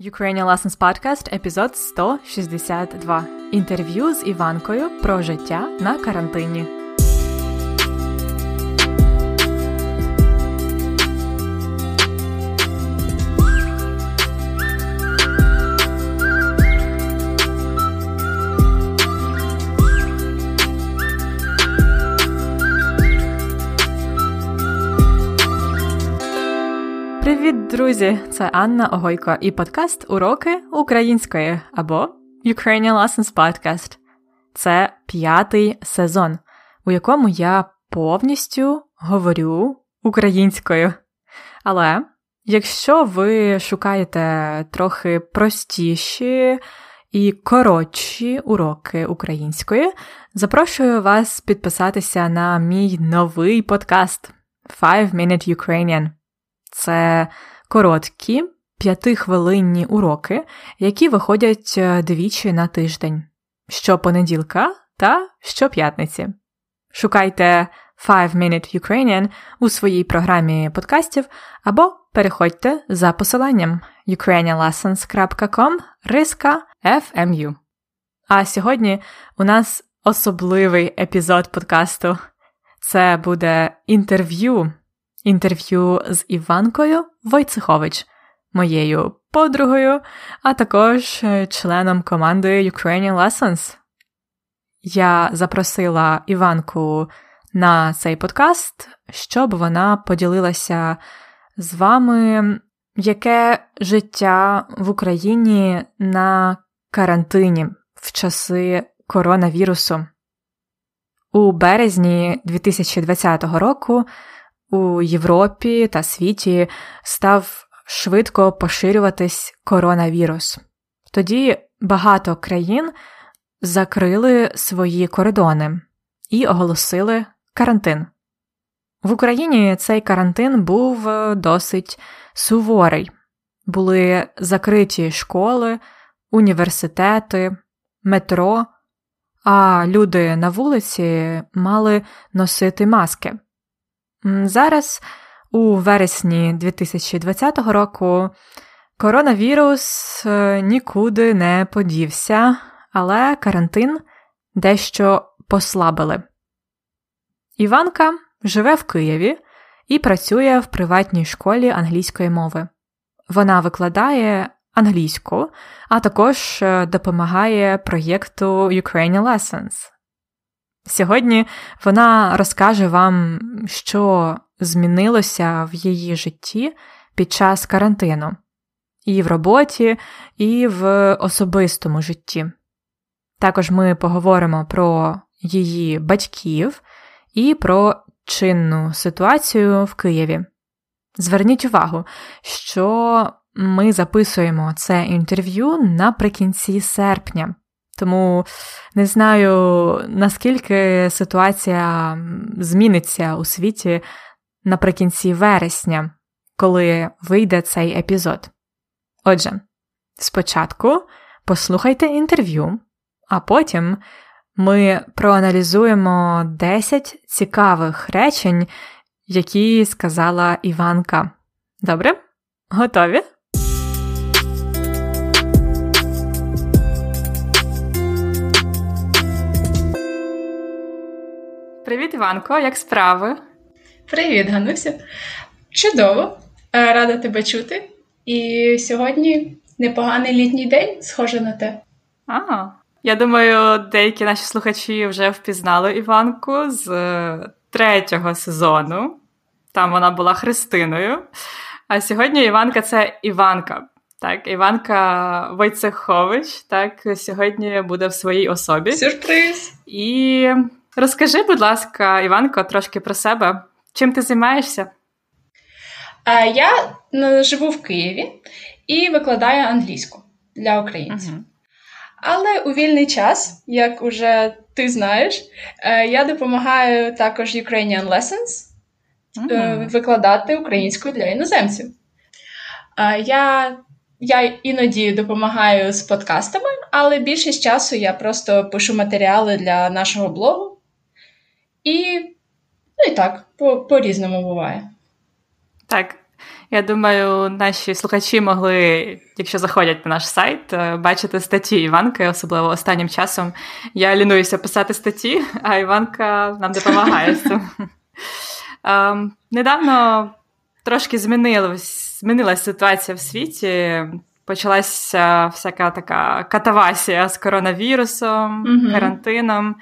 Ukrainian Lessons Podcast, епізод 162. Інтерв'ю з Іванкою про життя на карантині. Друзі! Це Анна Огойко і подкаст Уроки української або Ukrainian Lessons Podcast. Це п'ятий сезон, у якому я повністю говорю українською. Але якщо ви шукаєте трохи простіші і коротші уроки української, запрошую вас підписатися на мій новий подкаст Five Minute Ukrainian. Це короткі п'ятихвилинні уроки, які виходять е, двічі на тиждень щопонеділка та щоп'ятниці. Шукайте 5 Minute Ukrainian у своїй програмі подкастів або переходьте за посиланням ukrainianlessons.com риска FMU. А сьогодні у нас особливий епізод подкасту. Це буде інтерв'ю інтерв'ю з Іванкою Войцехович, моєю подругою, а також е, членом команди Ukrainian Lessons. Я запросила Іванку на цей подкаст, щоб вона поділилася з вами, яке життя в Україні на карантині в часи коронавірусу. У березні 2020 року у Європі та світі став швидко поширюватись коронавірус. Тоді багато країн закрили свої кордони і оголосили карантин. В Україні цей карантин був е, досить суворий. Були закриті школи, університети, метро, а люди на вулиці мали носити маски. Зараз, у вересні 2020 року, коронавірус е, нікуди не подівся, але карантин дещо послабили. Іванка живе в Києві і працює в приватній школі англійської мови. Вона викладає англійську, а також е, допомагає проєкту Ukrainian Lessons. Сьогодні вона розкаже вам, що змінилося в її житті під час карантину, і в роботі, і в особистому житті. Також ми поговоримо про її батьків і про чинну ситуацію в Києві. Зверніть увагу, що ми записуємо це інтерв'ю наприкінці серпня. Тому не знаю, наскільки ситуація зміниться у світі наприкінці вересня, коли вийде цей епізод. Отже, спочатку послухайте інтерв'ю, а потім ми проаналізуємо 10 цікавих речень, які сказала Іванка. Добре? Готові? Привіт, Іванко, як справи? Привіт, Гануся. Чудово, е, рада тебе чути. І сьогодні непоганий літній день, схоже на те. А, я думаю, деякі наші слухачі вже впізнали Іванку з е, третього сезону. Там вона була Христиною. А сьогодні Іванка це Іванка. Так, Іванка Войцехович, так, сьогодні буде в своїй особі. Сюрприз! І Розкажи, будь ласка, Іванко, трошки про себе. Чим ти займаєшся? Я живу в Києві і викладаю англійську для українців. Угу. Але у вільний час, як уже ти знаєш, е, я допомагаю також Ukrainian Lessons угу. викладати українську для іноземців. Я я іноді допомагаю з подкастами, але більшість часу я просто пишу матеріали для нашого блогу. І ну і так, по, по-різному буває. Так. Я думаю, наші слухачі могли, якщо заходять на наш сайт, е, бачити статті Іванки, особливо останнім часом. Я лінуюся писати статті, а Іванка нам допомагає. Ем, недавно трошки змінилась, ситуація в світі. Почалася всяка така катавасія з коронавірусом, карантином.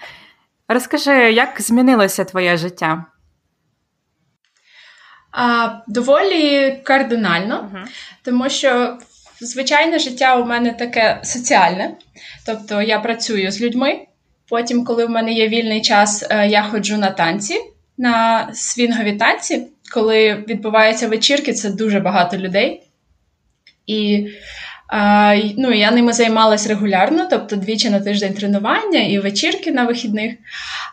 Розкажи, як змінилося твоє життя? А, Доволі кардинально, uh тому що звичайне життя у мене таке соціальне. Тобто я працюю з людьми. Потім, коли в мене є вільний час, е, я ходжу на танці, на свінгові танці. Коли відбуваються вечірки, це дуже багато людей. І ну, я ними займалась регулярно, тобто двічі на тиждень тренування і вечірки на вихідних.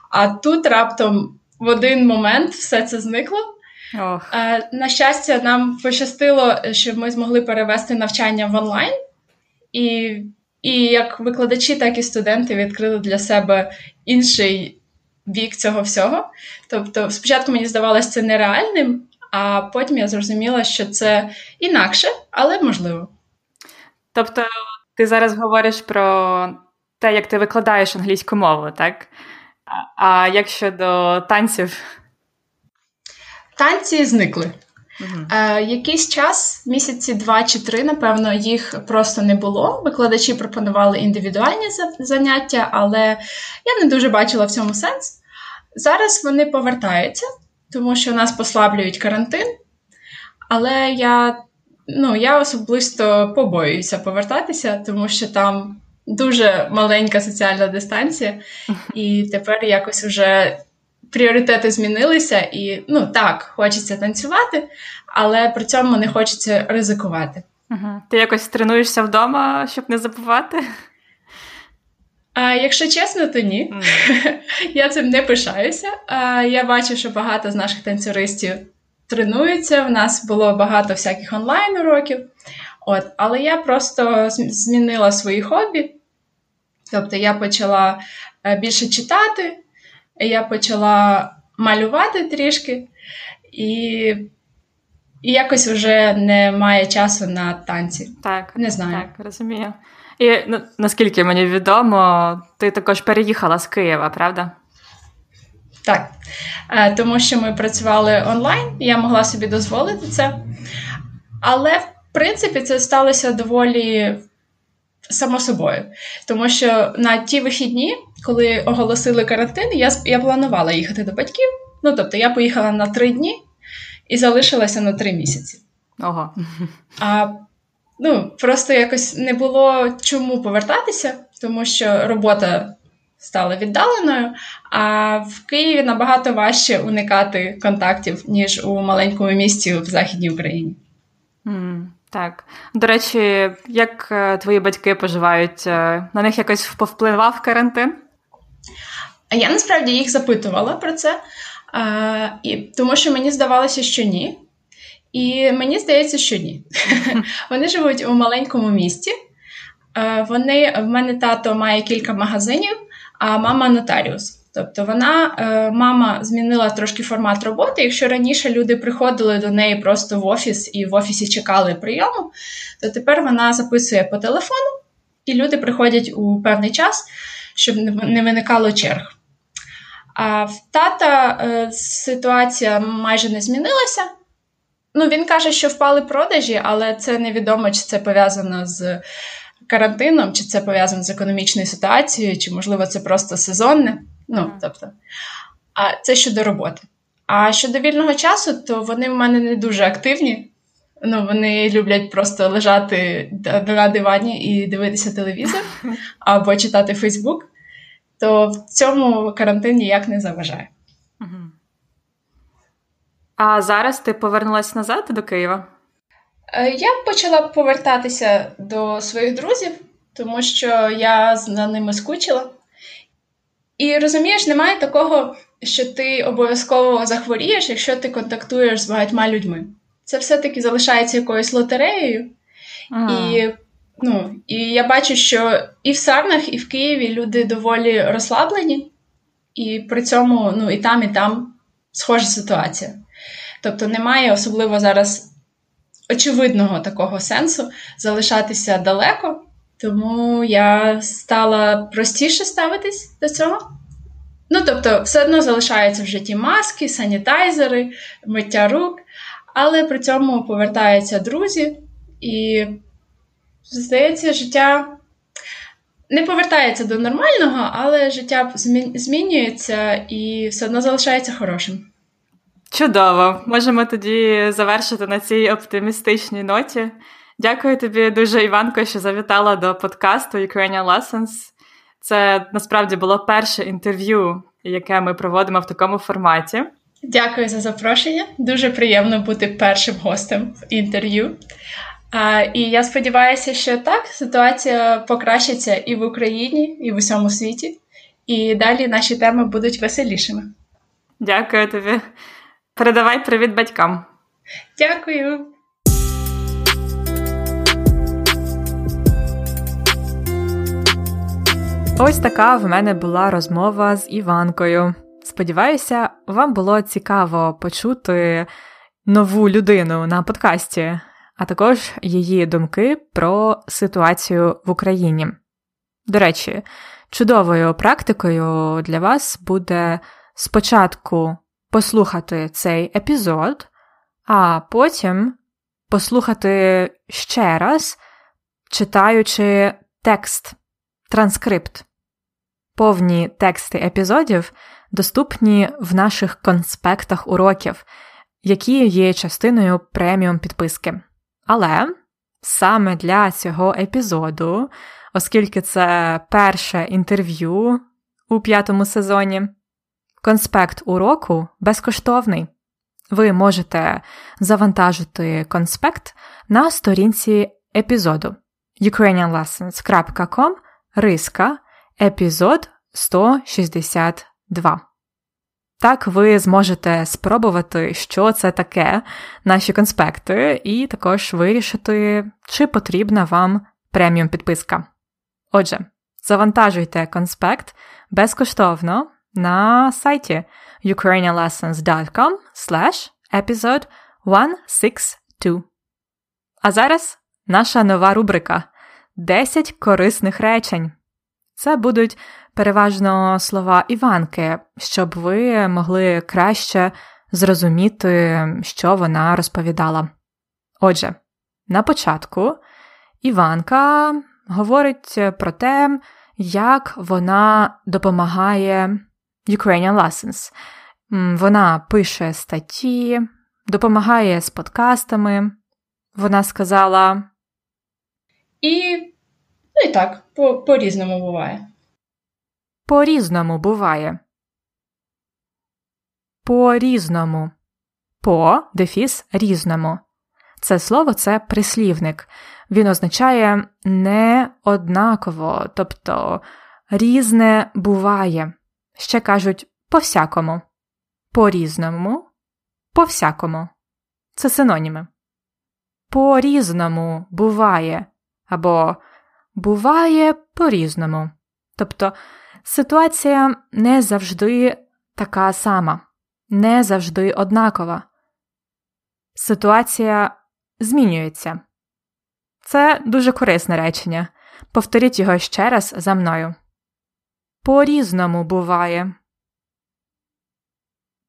А тут раптом в один момент все це зникло. Ох. На щастя, нам пощастило, що ми змогли перевести навчання в онлайн. І і як викладачі, так і студенти відкрили для себе інший бік цього всього. Тобто, спочатку мені здавалося це нереальним, а потім я зрозуміла, що це інакше, але можливо. Тобто, ти зараз говориш про те, як ти викладаєш англійську мову, так? А як щодо танців? Танці зникли. Угу. Е, Якийсь час, місяці два чи три, напевно, їх просто не було. Викладачі пропонували індивідуальні заняття, але я не дуже бачила в цьому сенс. Зараз вони повертаються, тому що нас послаблюють карантин. Але я ну, я особисто побоююся повертатися, тому що там дуже маленька соціальна дистанція, і тепер якось вже пріоритети змінилися, і ну так, хочеться танцювати, але при цьому не хочеться ризикувати. Угу. Ти якось тренуєшся вдома, щоб не забувати? А, Якщо чесно, то ні. Mm. Я цим не пишаюся. А, Я бачу, що багато з наших танцюристів тренуються. В нас було багато всяких онлайн-уроків. От, Але я просто змінила свої хобі. Тобто я почала е, більше читати, я почала малювати трішки, і і якось вже немає часу на танці. Так, не знаю. Так, розумію. І ну, наскільки мені відомо, ти також переїхала з Києва, правда? Так. Е, тому що ми працювали онлайн, я могла собі дозволити це. Але, в принципі, це сталося доволі само собою. Тому що на ті вихідні, коли оголосили карантин, я я планувала їхати до батьків. Ну, тобто, я поїхала на три дні і залишилася на три місяці. Ого. А ну, просто якось не було чому повертатися, тому що робота стала віддаленою, а в Києві набагато важче уникати контактів, ніж у маленькому місті в Західній Україні. Mm. Так. До речі, як е, твої батьки поживають? Е, на них якось повпливав карантин? Я насправді їх запитувала про це, а, і, тому що мені здавалося, що ні. І мені здається, що ні. Вони живуть у маленькому місті. Вони, В мене тато має кілька магазинів, а мама нотаріус. Тобто вона, е, мама, змінила трошки формат роботи. Якщо раніше люди приходили до неї просто в офіс і в офісі чекали прийому, то тепер вона записує по телефону, і люди приходять у певний час, щоб не виникало черг. А в тата е, ситуація майже не змінилася. Ну, Він каже, що впали продажі, але це невідомо, чи це пов'язано з карантином, чи це пов'язано з економічною ситуацією, чи, можливо, це просто сезонне. Ну, тобто, а це щодо роботи. А щодо вільного часу, то вони в мене не дуже активні. Ну, Вони люблять просто лежати на дивані і дивитися телевізор або читати Фейсбук. То в цьому карантин ніяк не заважає. А зараз ти повернулася назад до Києва? Е, я почала повертатися до своїх друзів, тому що я за ними скучила. І розумієш, немає такого, що ти обов'язково захворієш, якщо ти контактуєш з багатьма людьми. Це все-таки залишається якоюсь лотереєю. І ну, і я бачу, що і в Сарнах, і в Києві люди доволі розслаблені, і при цьому ну, і там, і там схожа ситуація. Тобто немає особливо зараз очевидного такого сенсу залишатися далеко, тому я стала простіше ставитись до цього. Ну, тобто, все одно залишаються в житті маски, санітайзери, миття рук, але при цьому повертаються друзі, і, здається, життя не повертається до нормального, але життя змінюється і все одно залишається хорошим. Чудово! Можемо тоді завершити на цій оптимістичній ноті. Дякую тобі дуже, Іванко, що завітала до подкасту Ukrainian Lessons. Це насправді було перше інтерв'ю, яке ми проводимо в такому форматі. Дякую за запрошення. Дуже приємно бути першим гостем в інтерв'ю. А, І я сподіваюся, що так ситуація покращиться і в Україні, і в усьому світі. І далі наші теми будуть веселішими. Дякую тобі. Передавай привіт батькам. Дякую. Ось така в мене була розмова з Іванкою. Сподіваюся, вам було цікаво почути нову людину на подкасті, а також її думки про ситуацію в Україні. До речі, чудовою практикою для вас буде спочатку послухати цей епізод, а потім послухати ще раз, читаючи текст, транскрипт. Повні тексти епізодів доступні в наших конспектах уроків, які є частиною преміум підписки. Але саме для цього епізоду, оскільки це перше інтерв'ю у п'ятому сезоні, конспект уроку безкоштовний. Ви можете завантажити конспект на сторінці епізоду ukrainianlessons.com риска епізод 162. Так, ви зможете спробувати, що це таке, наші конспекти, і також вирішити, чи потрібна вам преміум підписка. Отже, завантажуйте конспект безкоштовно на сайті ukrainianlessons.com slash episode 162. А зараз наша нова рубрика 10 корисних речень. Це будуть переважно слова Іванки, щоб ви могли краще зрозуміти, що вона розповідала. Отже, на початку Іванка говорить про те, як вона допомагає Ukrainian Lessons. Вона пише статті, допомагає з подкастами. Вона сказала. І ну і так, по різному буває. По різному буває. По різному. По дефіс різному. Це слово це прислівник. Він означає не однаково, тобто різне буває. Ще кажуть по всякому. По різному, по всякому. Це синоніми. По різному буває або буває по різному. Тобто ситуація не завжди така сама, не завжди однакова. Ситуація змінюється. Це дуже корисне речення. Повторіть його ще раз за мною. По різному буває.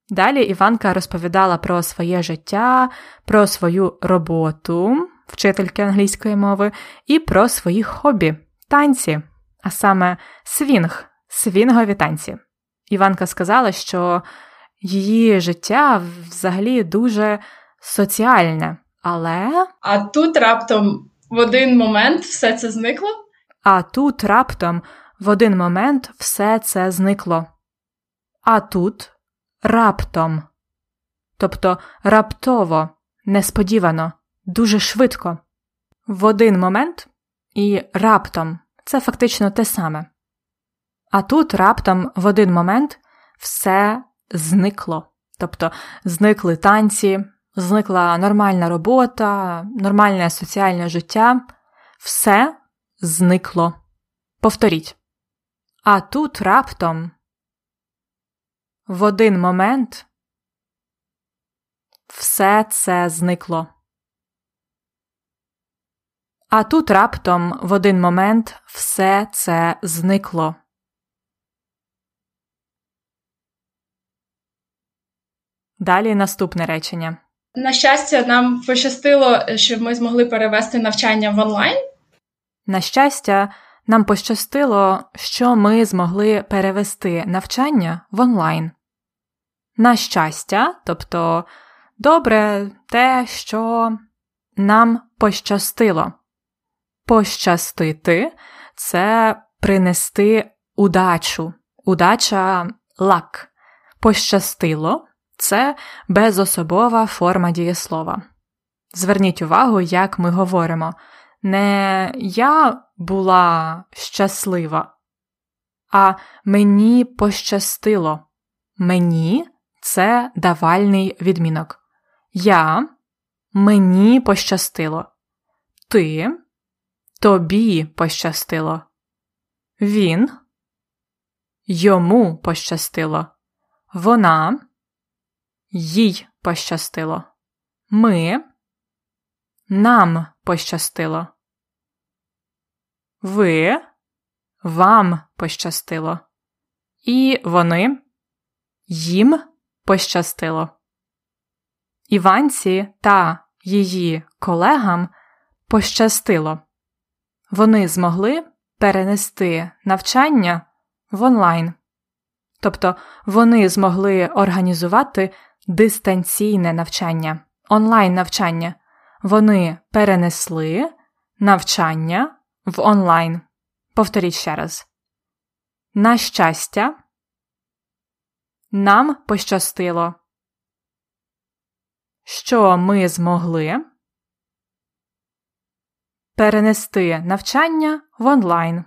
Далі Іванка розповідала про своє життя, про свою роботу вчительки англійської мови, і про свої хобі танці, а саме свінг, свінгові танці. Іванка сказала, що її життя взагалі дуже соціальне, але. А тут раптом в один момент все це зникло? А тут раптом в один момент все це зникло. А тут раптом. Тобто раптово, несподівано, дуже швидко. В один момент і раптом це фактично те саме. А тут раптом в один момент все зникло. Тобто зникли танці, зникла нормальна робота, нормальне соціальне життя, все зникло. Повторіть. А тут раптом в один момент все це зникло. А тут раптом в один момент все це зникло. Далі наступне речення. На щастя, нам пощастило, що ми змогли перевести навчання в онлайн. На щастя, нам пощастило, що ми змогли перевести навчання в онлайн. На щастя, тобто добре те, що нам пощастило. Пощастити це принести удачу, удача лак. Пощастило це безособова форма дієслова. Зверніть увагу, як ми говоримо. Не я була щаслива, а мені пощастило. Мені це давальний відмінок. Я мені пощастило. Ти тобі пощастило. Він йому пощастило. Вона їй пощастило. Ми нам пощастило. Ви вам пощастило. І вони їм пощастило. Іванці та її колегам пощастило. Вони змогли перенести навчання в онлайн. Тобто вони змогли організувати дистанційне навчання, онлайн навчання. Вони перенесли навчання в онлайн. Повторіть ще раз. На щастя, нам пощастило, що ми змогли перенести навчання в онлайн.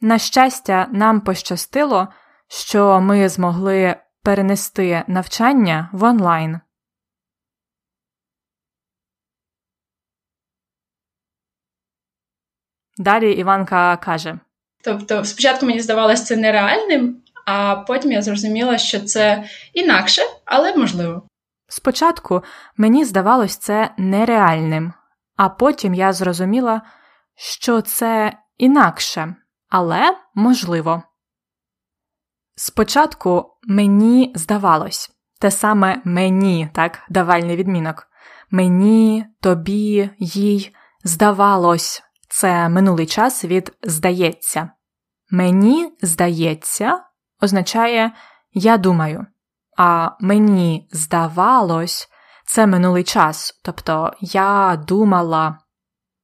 На щастя, нам пощастило, що ми змогли перенести навчання в онлайн. Далі Іванка каже: Тобто, спочатку мені здавалося це нереальним, а потім я зрозуміла, що це інакше, але можливо. Спочатку мені здавалось це нереальним, а потім я зрозуміла, що це інакше, але можливо. Спочатку мені здавалось те саме мені, так, давальний відмінок. Мені, тобі, їй здавалось це минулий час від здається. Мені здається означає я думаю, а мені здавалось це минулий час, тобто я думала.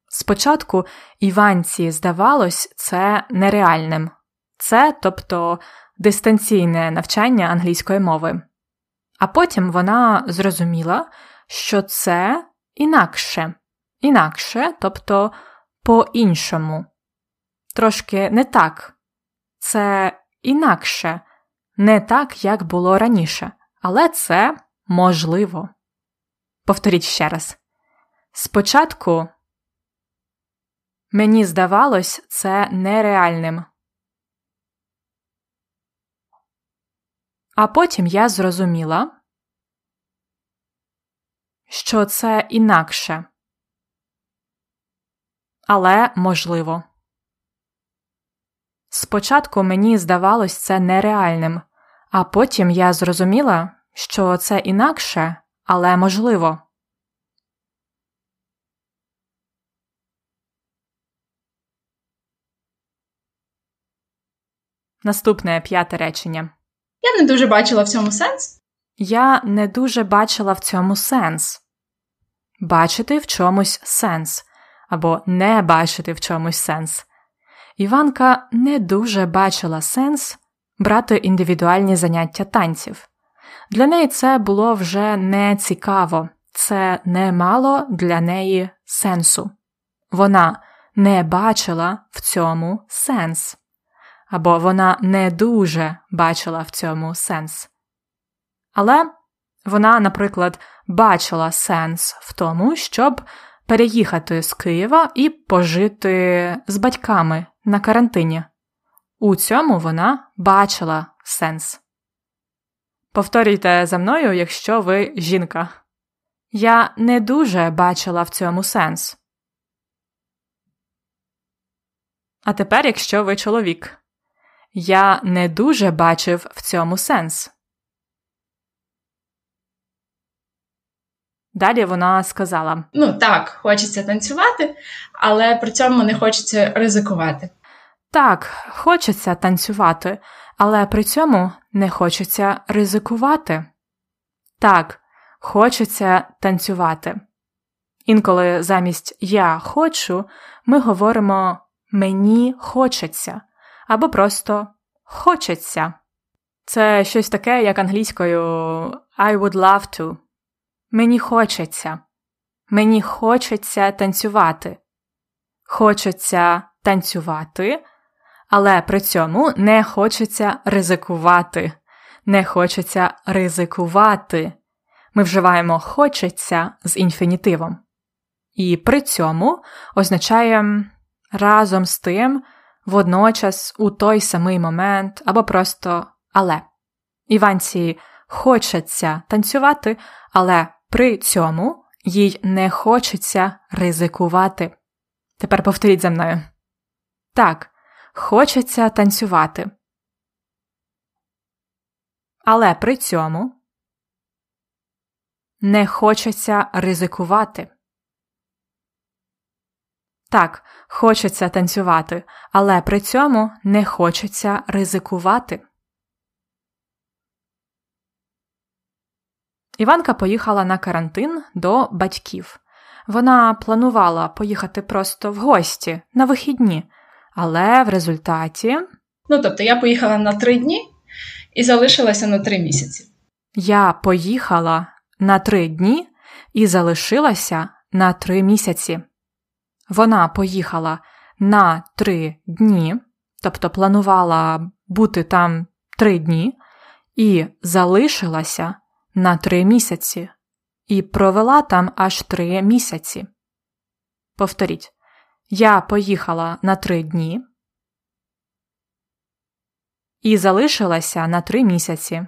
Спочатку Іванці здавалось це нереальним, це тобто дистанційне навчання англійської мови. А потім вона зрозуміла, що це інакше, інакше, тобто по-іншому. Трошки не так. Це інакше, не так, як було раніше, але це можливо. Повторіть ще раз. Спочатку мені здавалось це нереальним. А потім я зрозуміла, що це інакше але можливо. Спочатку мені здавалось це нереальним, а потім я зрозуміла, що це інакше, але можливо. Наступне п'яте речення. Я не дуже бачила в цьому сенс. Я не дуже бачила в цьому сенс. Бачити в чомусь сенс або не бачити в чомусь сенс. Іванка не дуже бачила сенс брати індивідуальні заняття танців. Для неї це було вже не цікаво, це не мало для неї сенсу. Вона не бачила в цьому сенс, або вона не дуже бачила в цьому сенс. Але вона, наприклад, бачила сенс в тому, щоб переїхати з Києва і пожити з батьками на карантині. У цьому вона бачила сенс. Повторюйте за мною, якщо ви жінка. Я не дуже бачила в цьому сенс. А тепер, якщо ви чоловік, я не дуже бачив в цьому сенс. Далі вона сказала: Ну так, хочеться танцювати, але при цьому не хочеться ризикувати. Так, хочеться танцювати, але при цьому не хочеться ризикувати. Так, хочеться танцювати. Інколи замість я хочу ми говоримо мені хочеться або просто хочеться. Це щось таке, як англійською I would love to. Мені хочеться. Мені хочеться танцювати. Хочеться танцювати, але при цьому не хочеться ризикувати. Не хочеться ризикувати. Ми вживаємо хочеться з інфінітивом. І при цьому означає разом з тим, водночас у той самий момент або просто але. Іванці хочеться танцювати, але при цьому їй не хочеться ризикувати. Тепер повторіть за мною. Так, хочеться танцювати. Але при цьому не хочеться ризикувати. Так, хочеться танцювати, але при цьому не хочеться ризикувати. Іванка поїхала на карантин до батьків. Вона планувала поїхати просто в гості на вихідні, але в результаті. Ну, тобто, я поїхала на три дні і залишилася на три місяці. Я поїхала на три дні і залишилася на три місяці. Вона поїхала на три дні, тобто планувала бути там три дні, і залишилася на три місяці і провела там аж три місяці. Повторіть, я поїхала на три дні і залишилася на три місяці.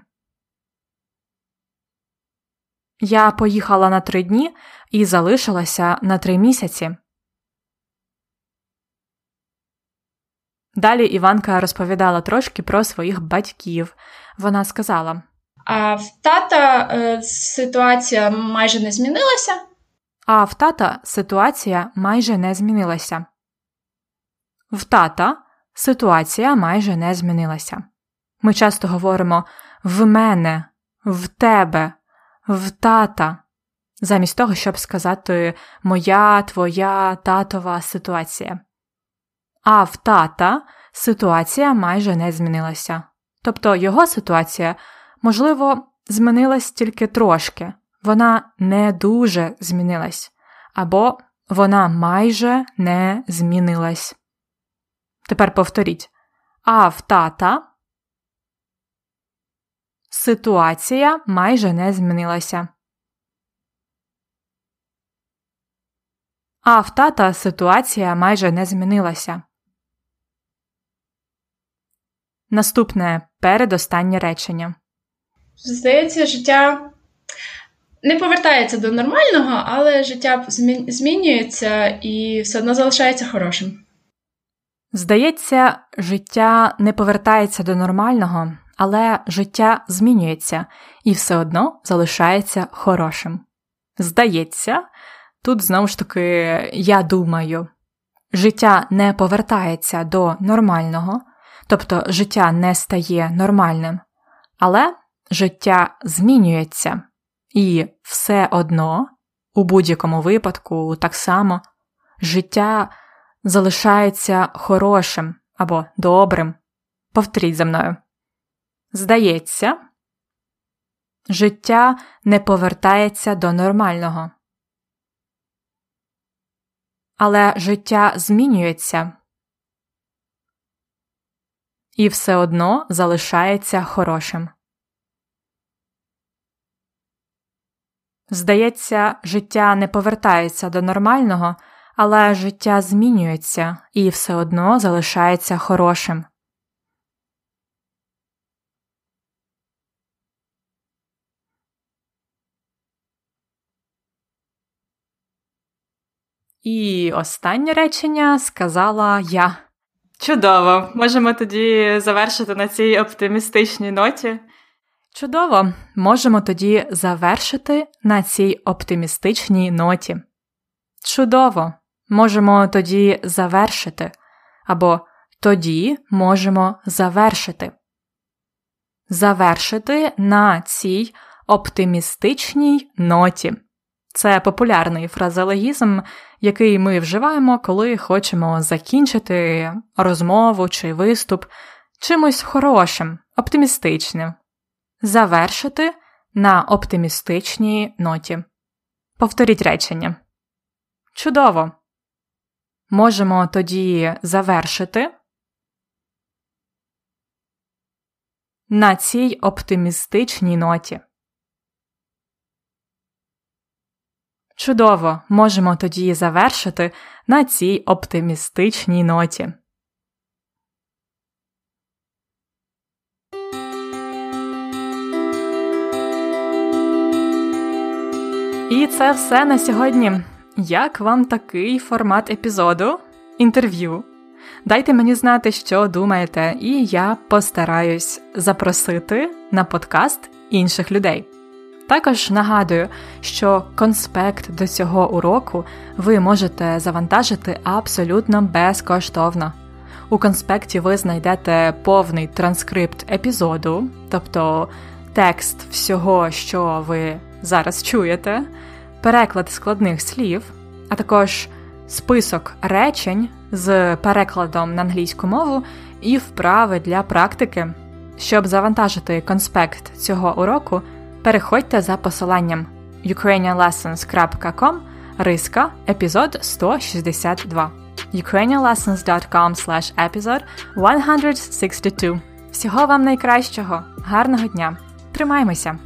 Я поїхала на три дні і залишилася на три місяці. Далі Іванка розповідала трошки про своїх батьків. Вона сказала а в тата е, ситуація майже не змінилася. А в тата ситуація майже не змінилася. В тата ситуація майже не змінилася. Ми часто говоримо в мене, в тебе, в тата, замість того, щоб сказати моя, твоя татова ситуація. А в тата ситуація майже не змінилася. Тобто його ситуація можливо, змінилась тільки трошки, вона не дуже змінилась, або вона майже не змінилась. Тепер повторіть. А ситуація майже не змінилася. А в тата ситуація майже не змінилася. Наступне передостаннє речення. Здається, життя не повертається до нормального, але життя змінюється і все одно залишається хорошим. Здається, життя не повертається до нормального, але життя змінюється і все одно залишається хорошим. Здається, тут знову ж таки я думаю, життя не повертається до нормального, тобто життя не стає нормальним, але життя змінюється, і все одно, у будь-якому випадку, так само, життя залишається хорошим або добрим. Повторіть за мною. Здається, життя не повертається до нормального. Але життя змінюється і все одно залишається хорошим. Здається, життя не повертається до нормального, але життя змінюється і все одно залишається хорошим. І останнє речення сказала я. Чудово! Можемо тоді завершити на цій оптимістичній ноті. Чудово! Можемо тоді завершити на цій оптимістичній ноті. Чудово! Можемо тоді завершити. Або тоді можемо завершити. Завершити на цій оптимістичній ноті. Це популярний фразеологізм, який ми вживаємо, коли хочемо закінчити розмову чи виступ чимось хорошим, оптимістичним. Завершити на оптимістичній ноті. Повторіть речення. Чудово! Можемо тоді завершити на цій оптимістичній ноті. Чудово! Можемо тоді завершити на цій оптимістичній ноті. І це все на сьогодні. Як вам такий формат епізоду? Інтерв'ю? Дайте мені знати, що думаєте, і я постараюсь запросити на подкаст інших людей. Також нагадую, що конспект до цього уроку ви можете завантажити абсолютно безкоштовно. У конспекті ви знайдете повний транскрипт епізоду, тобто текст всього, що ви зараз чуєте, переклад складних слів, а також список речень з перекладом на англійську мову і вправи для практики. Щоб завантажити конспект цього уроку, переходьте за посиланням ukrainianlessons.com риска епізод 162 ukrainianlessons.com slash episode 162 Всього вам найкращого, гарного дня! Тримаймося!